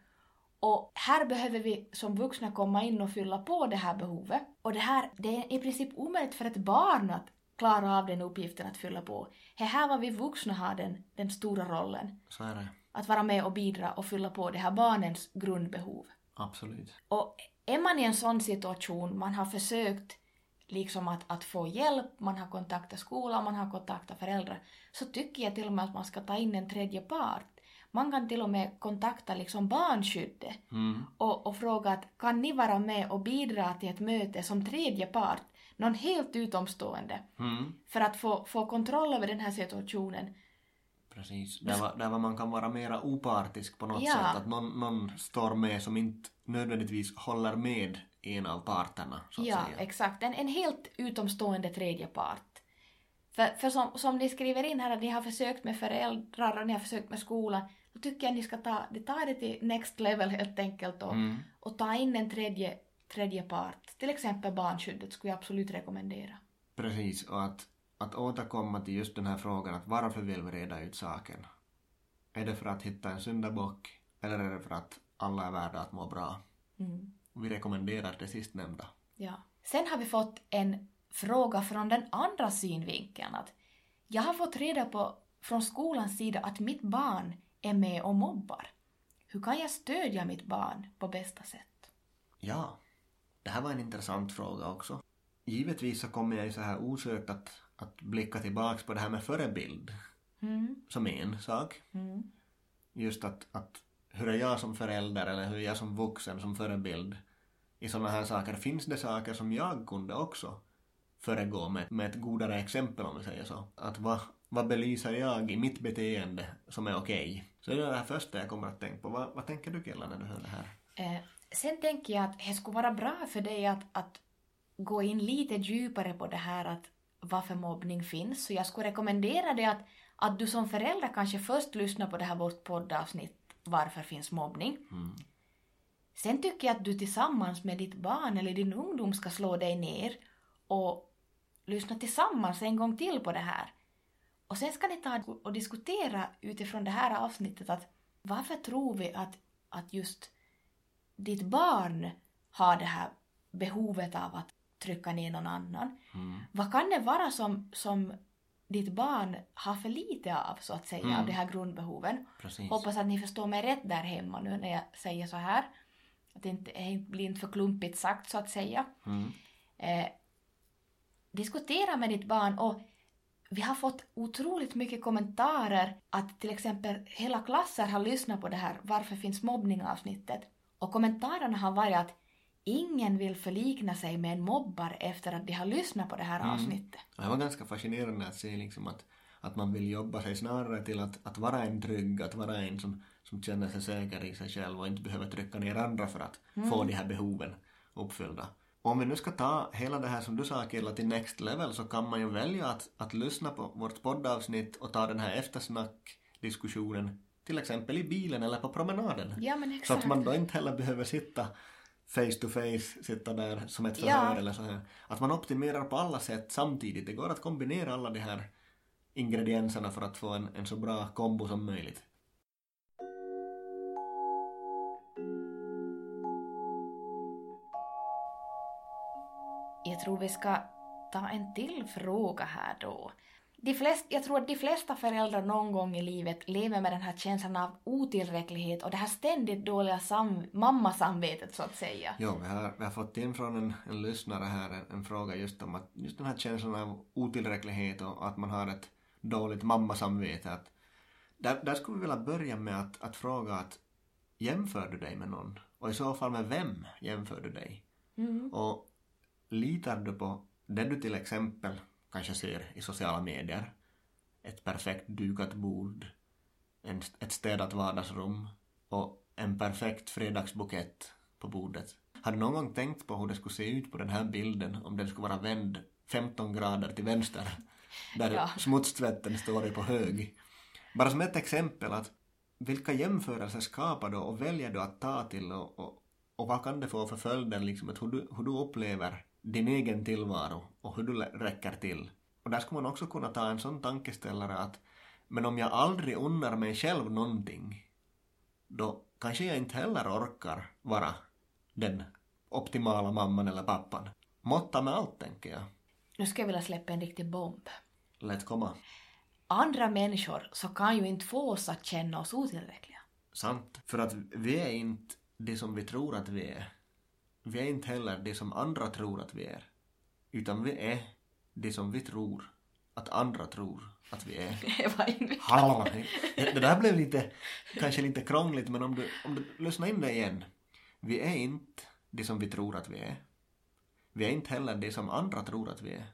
Och här behöver vi som vuxna komma in och fylla på det här behovet. Och det här, det är i princip omöjligt för ett barn att klara av den uppgiften att fylla på. Det här var vi vuxna har den, den stora rollen. Så är det. Att vara med och bidra och fylla på det här barnens grundbehov. Absolut. Och är man i en sån situation, man har försökt liksom att, att få hjälp, man har kontaktat skolan, man har kontaktat föräldrar, så tycker jag till och med att man ska ta in en tredje part. Man kan till och med kontakta liksom barnskyddet mm. och, och fråga att kan ni vara med och bidra till ett möte som tredje part, någon helt utomstående, mm. för att få, få kontroll över den här situationen. Precis, där var, där var man kan vara mera opartisk på något ja. sätt, att någon, någon står med som inte nödvändigtvis håller med en av parterna. Så att ja, säga. exakt. En, en helt utomstående tredje part. För, för som, som ni skriver in här att ni har försökt med föräldrar och ni har försökt med skolan, då tycker jag att ni ska ta, ta det till next level helt enkelt och, mm. och ta in en tredje, tredje part. Till exempel barnskyddet skulle jag absolut rekommendera. Precis, och att, att återkomma till just den här frågan att varför vill vi reda ut saken? Är det för att hitta en syndabock eller är det för att alla är värda att må bra? Mm. Vi rekommenderar det sistnämnda. Ja. Sen har vi fått en fråga från den andra synvinkeln. Att jag har fått reda på från skolans sida att mitt barn är med och mobbar. Hur kan jag stödja mitt barn på bästa sätt? Ja, det här var en intressant fråga också. Givetvis så kommer jag ju så här osökt att, att blicka tillbaks på det här med förebild mm. som en sak. Mm. Just att, att hur är jag som förälder eller hur är jag som vuxen som förebild i sådana här saker? Finns det saker som jag kunde också föregå med, med ett godare exempel om vi säger så? Att vad, vad belyser jag i mitt beteende som är okej? Okay? Så det är det här första jag kommer att tänka på. Vad, vad tänker du Killa när du hör det här? Eh, sen tänker jag att det skulle vara bra för dig att, att gå in lite djupare på det här att varför mobbning finns. Så jag skulle rekommendera dig att, att du som förälder kanske först lyssnar på det här vårt poddavsnitt varför finns mobbning. Mm. Sen tycker jag att du tillsammans med ditt barn eller din ungdom ska slå dig ner och lyssna tillsammans en gång till på det här. Och sen ska ni ta och diskutera utifrån det här avsnittet att varför tror vi att, att just ditt barn har det här behovet av att trycka ner någon annan? Mm. Vad kan det vara som, som ditt barn har för lite av, så att säga, mm. av de här grundbehoven. Precis. Hoppas att ni förstår mig rätt där hemma nu när jag säger så här. att det inte, det blir inte för klumpigt sagt så att säga. Mm. Eh, diskutera med ditt barn och vi har fått otroligt mycket kommentarer att till exempel hela klasser har lyssnat på det här Varför finns mobbning avsnittet och kommentarerna har varit att ingen vill förlikna sig med en mobbare efter att de har lyssnat på det här avsnittet. Och Det var ganska fascinerande att se liksom att, att man vill jobba sig snarare till att, att vara en trygg, att vara en som, som känner sig säker i sig själv och inte behöver trycka ner andra för att få de här behoven uppfyllda. Om vi nu ska ta hela det här som du sa Akilla till next level så kan man ju välja att, att lyssna på vårt poddavsnitt och ta den här eftersnackdiskussionen till exempel i bilen eller på promenaden. Ja Så att man då inte heller behöver sitta face to face, sitta där som ett förhör Ja. eller så här. Att man optimerar på alla sätt samtidigt. Det går att kombinera alla de här ingredienserna för att få en, en så bra kombo som möjligt. Jag tror vi ska ta en till fråga här då. De flest, jag tror att de flesta föräldrar någon gång i livet lever med den här känslan av otillräcklighet och det här ständigt dåliga sam, mammasamvetet så att säga. Jo, vi har, vi har fått in från en, en lyssnare här en, en fråga just om att just den här känslan av otillräcklighet och att man har ett dåligt mammasamvete. Att där, där skulle vi vilja börja med att, att fråga att jämför du dig med någon? Och i så fall med vem jämför du dig? Och litar du på det du till exempel kanske ser i sociala medier? Ett perfekt dukat bord, en, ett städat vardagsrum och en perfekt fredagsbukett på bordet. Har du någon gång tänkt på hur det skulle se ut på den här bilden om den skulle vara vänd 15 grader till vänster? Där Ja. smutstvätten står i på hög. Bara som ett exempel att vilka jämförelser skapar du och väljer du att ta till och, och, och vad kan det få för följder liksom att hur du, hur du upplever din egen tillvaro och hur du räcker till. Och där skulle man också kunna ta en sån tankeställare att men om jag aldrig unnar mig själv någonting då kanske jag inte heller orkar vara den optimala mamman eller pappan. Måtta med allt tänker jag. Nu ska jag vilja släppa en riktig bomb. Lätt komma. Andra människor så kan ju inte få oss att känna oss otillräckliga. Sant. För att vi är inte det som vi tror att vi är. Vi är inte heller det som andra tror att vi är. Utan vi är det som vi tror att andra tror att vi är. Hallå. Det där blev lite, kanske lite krångligt men om du, om du lyssnar in det igen. Vi är inte det som vi tror att vi är. Vi är inte heller det som andra tror att vi är.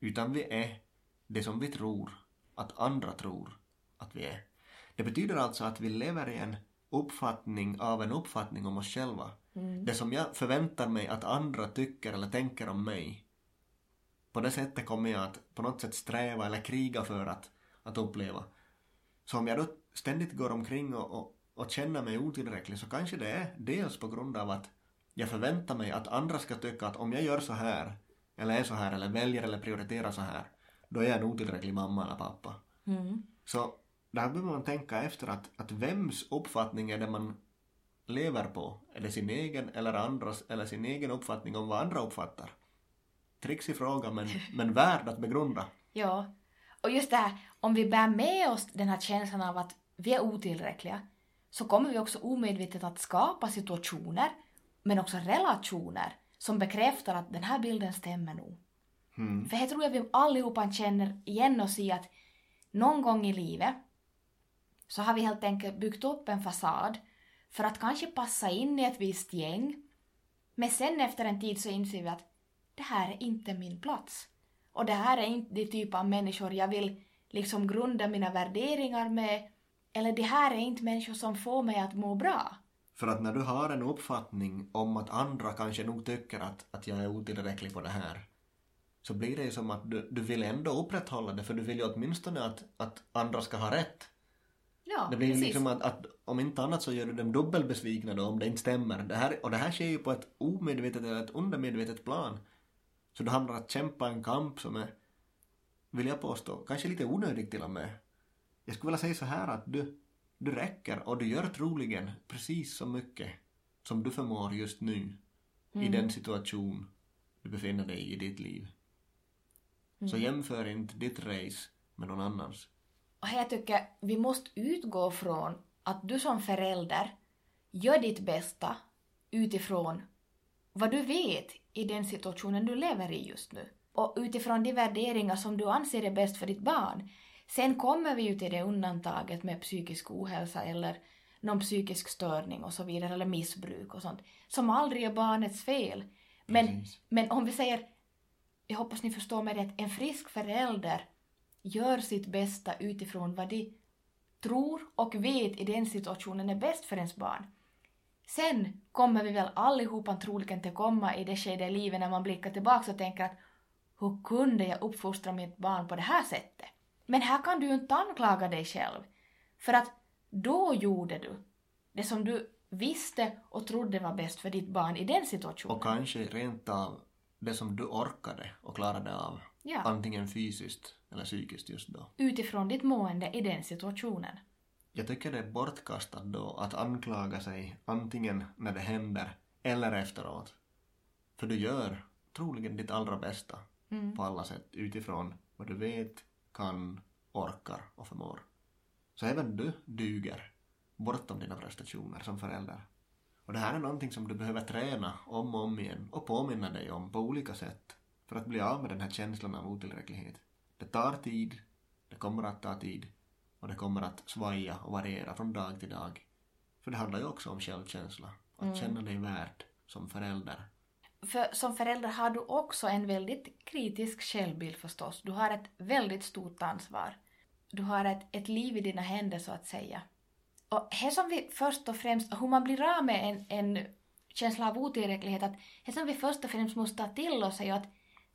Utan vi är det som vi tror att andra tror att vi är. Det betyder alltså att vi lever i en uppfattning av en uppfattning om oss själva. Det som jag förväntar mig att andra tycker eller tänker om mig. På det sättet kommer jag att på något sätt sträva eller kriga för att, att uppleva. Så om jag då ständigt går omkring och, och, och känner mig otillräcklig så kanske det är dels på grund av att jag förväntar mig att andra ska tycka att om jag gör så här eller är så här eller väljer eller prioriterar så här då är jag en otillräcklig mamma eller pappa. Mm. Så där behöver man tänka efter att, att vems uppfattning är det man lever på? Är det sin egen eller andras eller sin egen uppfattning om vad andra uppfattar? Trixig fråga men, men värd att begrunda. Ja. Och just det här, om vi bär med oss den här känslan av att vi är otillräckliga så kommer vi också omedvetet att skapa situationer men också relationer som bekräftar att den här bilden stämmer nog. Mm. För jag tror att vi allihopa känner igen oss i att någon gång i livet så har vi helt enkelt byggt upp en fasad för att kanske passa in i ett visst gäng. Men sen efter en tid så inser vi att det här är inte min plats. Och det här är inte det typ av människor jag vill liksom grunda mina värderingar med. Eller det här är inte människor som får mig att må bra. För att när du har en uppfattning om att andra kanske nog tycker att, att jag är otillräcklig på det här så blir det ju som att du, du vill ändå upprätthålla det för du vill ju åtminstone att, att andra ska ha rätt. Ja, Det blir precis. liksom att, att om inte annat så gör du dem dubbelbesvikna då om det inte stämmer. Det här, och det här sker ju på ett omedvetet eller ett undermedvetet plan. Så du hamnar att kämpa en kamp som är, vill jag påstå, kanske lite onödig till och med. Jag skulle vilja säga så här att du, du räcker och du gör troligen precis så mycket som du förmår just nu i den situation du befinner dig i i ditt liv. Så jämför inte ditt race med någon annans. Och jag tycker vi måste utgå från att du som förälder gör ditt bästa utifrån vad du vet i den situationen du lever i just nu. Och utifrån de värderingar som du anser är bäst för ditt barn. Sen kommer vi ju till det undantaget med psykisk ohälsa eller någon psykisk störning och så vidare, eller missbruk och sånt, som aldrig är barnets fel. Men, Precis. men om vi säger, jag hoppas ni förstår mig rätt, en frisk förälder gör sitt bästa utifrån vad de tror och vet i den situationen är bäst för ens barn. Sen kommer vi väl allihopa troligen till komma i det skede i livet när man blickar tillbaka och tänker att hur kunde jag uppfostra mitt barn på det här sättet? Men här kan du ju inte anklaga dig själv. För att då gjorde du det som du visste och trodde var bäst för ditt barn i den situationen. Och kanske rent av det som du orkade och klarade av. Ja. Antingen fysiskt eller psykiskt just då. Utifrån ditt mående i den situationen. Jag tycker det är bortkastat då att anklaga sig antingen när det händer eller efteråt. För du gör troligen ditt allra bästa Mm. på alla sätt utifrån vad du vet, kan, orkar och förmår. Så även du duger bortom dina prestationer som förälder. Och det här är någonting som du behöver träna om och om igen och påminna dig om på olika sätt för att bli av med den här känslan av otillräcklighet. Det tar tid, det kommer att ta tid och det kommer att svaja och variera från dag till dag. För det handlar ju också om självkänsla, att känna dig värd som förälder. För som förälder har du också en väldigt kritisk självbild förstås. Du har ett väldigt stort ansvar. Du har ett, ett liv i dina händer så att säga. Och det som vi först och främst, hur man blir av med en, en känsla av otillräcklighet, att det som vi först och främst måste ta till oss är ju att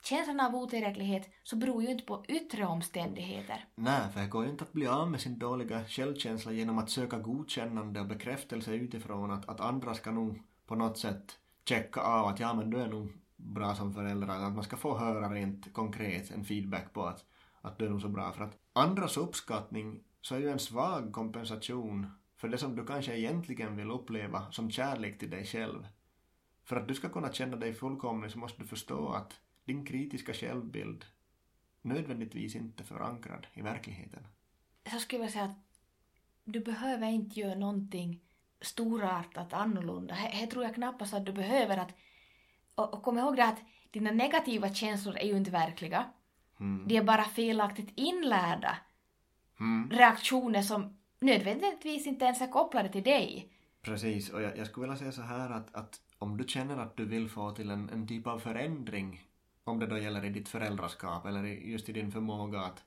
känslan av otillräcklighet så beror ju inte på yttre omständigheter. Nej, för det går ju inte att bli av med sin dåliga självkänsla genom att söka godkännande och bekräftelse utifrån att, att andra ska nog på något sätt checka av att ja men du är nog bra som förälder, att man ska få höra rent konkret en feedback på att, att du är nog så bra. För att andras uppskattning så är ju en svag kompensation för det som du kanske egentligen vill uppleva som kärlek till dig själv. För att du ska kunna känna dig fullkomlig så måste du förstå att din kritiska självbild nödvändigtvis inte förankrad i verkligheten. Så skulle jag säga att du behöver inte göra någonting storartat annorlunda. Det, tror jag knappast att du behöver. Att, och, och kom ihåg det att dina negativa känslor är ju inte verkliga. Mm. De är bara felaktigt inlärda Mm. reaktioner som nödvändigtvis inte ens är kopplade till dig. Precis, och jag, jag skulle vilja säga så här att, att om du känner att du vill få till en, en typ av förändring, om det då gäller i ditt föräldraskap eller just i din förmåga att,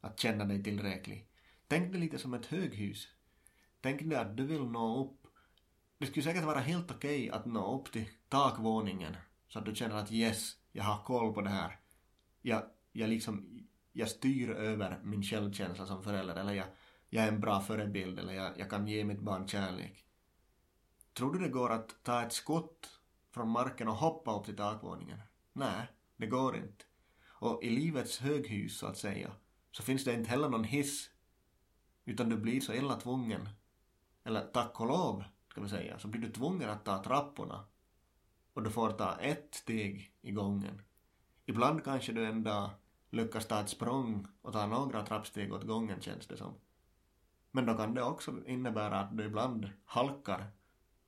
att känna dig tillräcklig. Tänk dig lite som ett höghus. Tänk dig att du vill nå upp. Det skulle säkert vara helt okej att nå upp till takvåningen så att du känner att yes, jag har koll på det här. Jag, jag liksom, jag styr över min självkänsla som förälder eller jag, jag är en bra förebild eller jag, jag kan ge mitt barn kärlek. Tror du det går att ta ett skott från marken och hoppa upp till takvåningen? Nej, det går inte. Och i livets höghus, så att säga, så finns det inte heller någon hiss. Utan du blir så illa tvungen, eller tack och lov, ska vi säga, så blir du tvungen att ta trapporna. Och du får ta ett steg i gången. Ibland kanske du en dag lyckas ta ett språng och ta några trappsteg åt gången, känns det som. Men då kan det också innebära att du ibland halkar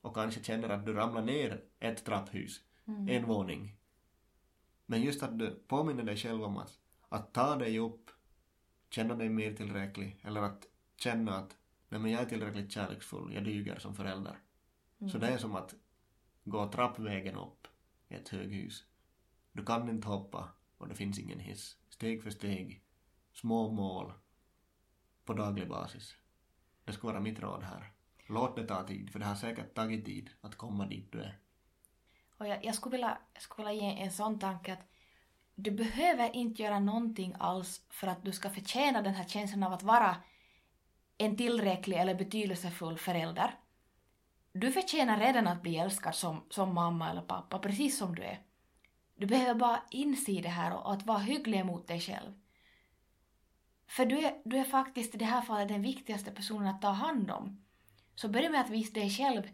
och kanske känner att du ramlar ner ett trapphus, en våning. Men just att du påminner dig själv om att, att ta dig upp, känna dig mer tillräcklig eller att känna att nej men jag är tillräckligt kärleksfull, jag duger som förälder. Så det är som att gå trappvägen upp i ett höghus. Du kan inte hoppa och det finns ingen hiss. Steg för steg, små mål på daglig basis. Det skulle vara mitt råd här. Låt det ta tid, för det har säkert tagit tid att komma dit du är. Och jag, jag, skulle vilja, jag skulle vilja ge en sån tanke att du behöver inte göra någonting alls för att du ska förtjäna den här känslan av att vara en tillräcklig eller betydelsefull förälder. Du förtjänar redan att bli älskad som, som mamma eller pappa, precis som du är. Du behöver bara inse det här och att vara hygglig mot dig själv. För du är, du är faktiskt i det här fallet den viktigaste personen att ta hand om. Så börja med att visa dig själv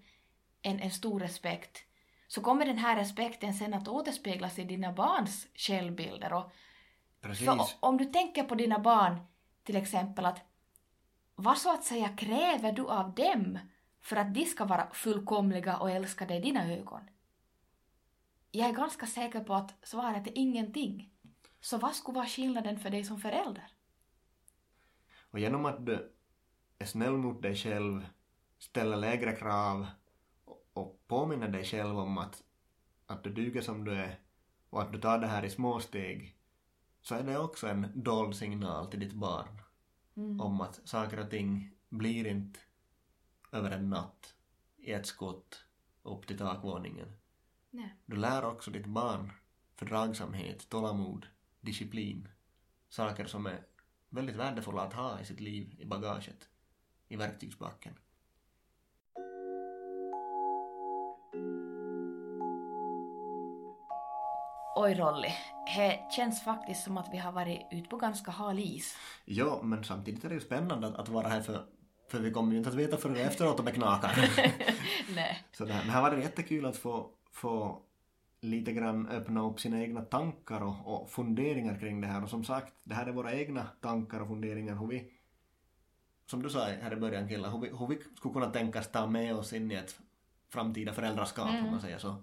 en, en stor respekt. Så kommer den här respekten sen att återspeglas i dina barns självbilder. Och Precis. för om du tänker på dina barn, till exempel att vad så att säga kräver du av dem för att de ska vara fullkomliga och älskade i dina ögon? Jag är ganska säker på att svaret är ingenting. Så vad skulle vara skillnaden för dig som förälder? Och genom att du är snäll mot dig själv, ställer lägre krav och- påminner dig själv om att, att du duger som du är och att du tar det här i små steg så är det också en dold signal till ditt barn om att saker och ting blir inte över en natt i ett skott upp till takvåningen. Nej. Du lär också ditt barn fördragsamhet, tålamod, disciplin. Saker som är väldigt värdefulla att ha i sitt liv i bagaget, i verktygsbacken. Oj Rolly, det känns faktiskt som att vi har varit ute på ganska hal is. Ja, men samtidigt är det ju spännande att, att vara här för, för vi kommer ju inte att veta förrän efteråt om det knakar. Nej. Så det, här, det har varit jättekul att få, få lite grann öppna upp sina egna tankar och, och funderingar kring det här. Och som sagt, det här är våra egna tankar och funderingar hur vi, som du sa här i början Killa, hur vi, hur vi skulle kunna tänkas ta med oss in i ett framtida föräldraskap om man säger så.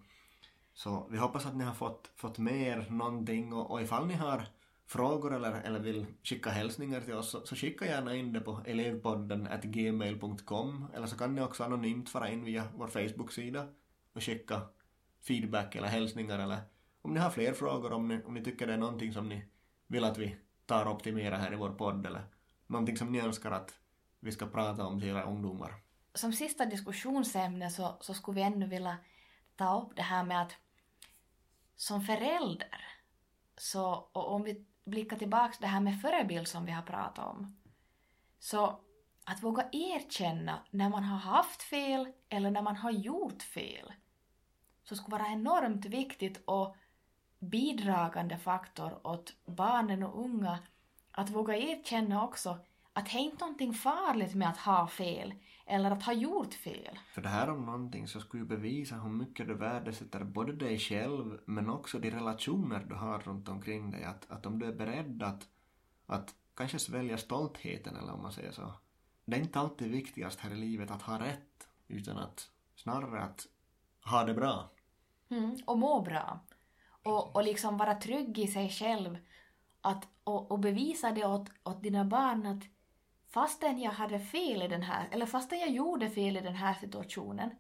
Så vi hoppas att ni har fått, fått med er någonting och, och ifall ni har frågor eller, eller vill skicka hälsningar till oss så, så skicka gärna in det på elevpodden at gmail.com eller så kan ni också anonymt fara in via vår Facebook-sida och skicka feedback eller hälsningar eller om ni har fler frågor om ni, om ni tycker det är någonting som ni vill att vi tar och optimerar här i vår podd eller någonting som ni önskar att vi ska prata om till era ungdomar. Som sista diskussionsämne så, så skulle vi ännu vilja ta upp det här med att som förälder så, och om vi blickar tillbaka det här med förebild som vi har pratat om, så att våga erkänna när man har haft fel eller när man har gjort fel, så skulle vara enormt viktigt och bidragande faktor åt barnen och unga att våga erkänna också att det är inte någonting farligt med att ha fel eller att ha gjort fel. För det här om någonting så skulle ju bevisa hur mycket du värdesätter både dig själv men också de relationer du har runt omkring dig. Att, att om du är beredd att, att kanske svälja stoltheten eller om man säger så. Det är inte alltid viktigast här i livet att ha rätt utan att snarare att ha det bra. Mm, och må bra. Och, och liksom vara trygg i sig själv. Att, och, och bevisa det åt, åt dina barn att fastän jag hade fel i den här, eller fastän jag gjorde fel i den här situationen,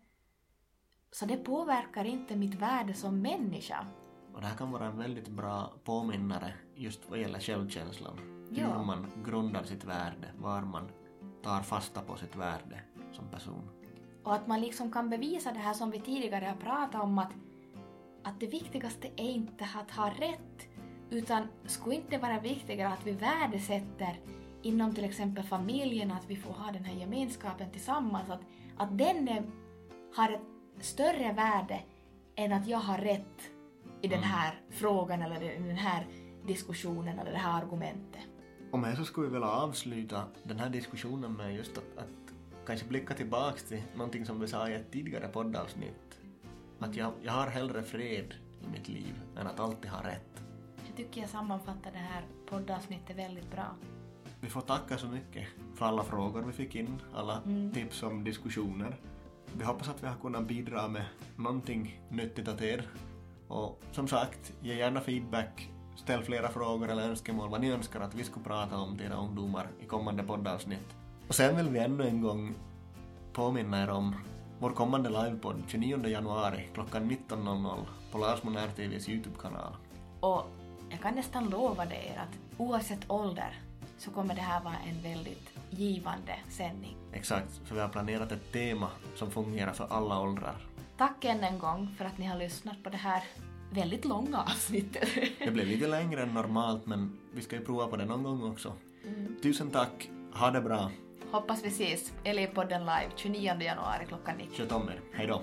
så det påverkar inte mitt värde som människa. Och det här kan vara en väldigt bra påminnare just vad gäller självkänslan. Ja. Hur man grundar sitt värde, var man tar fasta på sitt värde som person. Och att man liksom kan bevisa det här som vi tidigare har pratat om att, att det viktigaste är inte att ha rätt utan skulle inte vara viktigare att vi värdesätter inom till exempel familjen att vi får ha den här gemenskapen tillsammans att, att den är, har ett större värde än att jag har rätt i den här frågan eller i den här diskussionen eller det här argumentet. Och med så skulle vi vilja avsluta den här diskussionen med just att, att kanske blicka tillbaks till någonting som vi sa i ett tidigare poddavsnitt. Att jag, jag har hellre fred i mitt liv än att alltid ha rätt. Jag tycker jag sammanfattar det här poddavsnittet väldigt bra. Vi får tacka så mycket för alla frågor vi fick in, alla tips om diskussioner. Vi hoppas att vi har kunnat bidra med någonting nyttigt åt er. Och som sagt, ge gärna feedback, ställ flera frågor eller önskemål vad ni önskar att vi ska prata om till era ungdomar i kommande poddavsnitt. Och sen vill vi ännu en gång påminna er om vår kommande livepodd 29 januari klockan 19.00 på Lars Monär TVs YouTube-kanal. Och jag kan nästan lova er att oavsett ålder så kommer det här vara en väldigt givande sändning. Exakt, för vi har planerat ett tema som fungerar för alla åldrar. Tack än en gång för att ni har lyssnat på det här väldigt långa avsnittet. Det blev lite längre än normalt men vi ska ju prova på det någon gång också. Tusen tack, ha det bra, Hoppas vi ses. Elevpodden live 29 januari klockan 19. sköt om er, hejdå.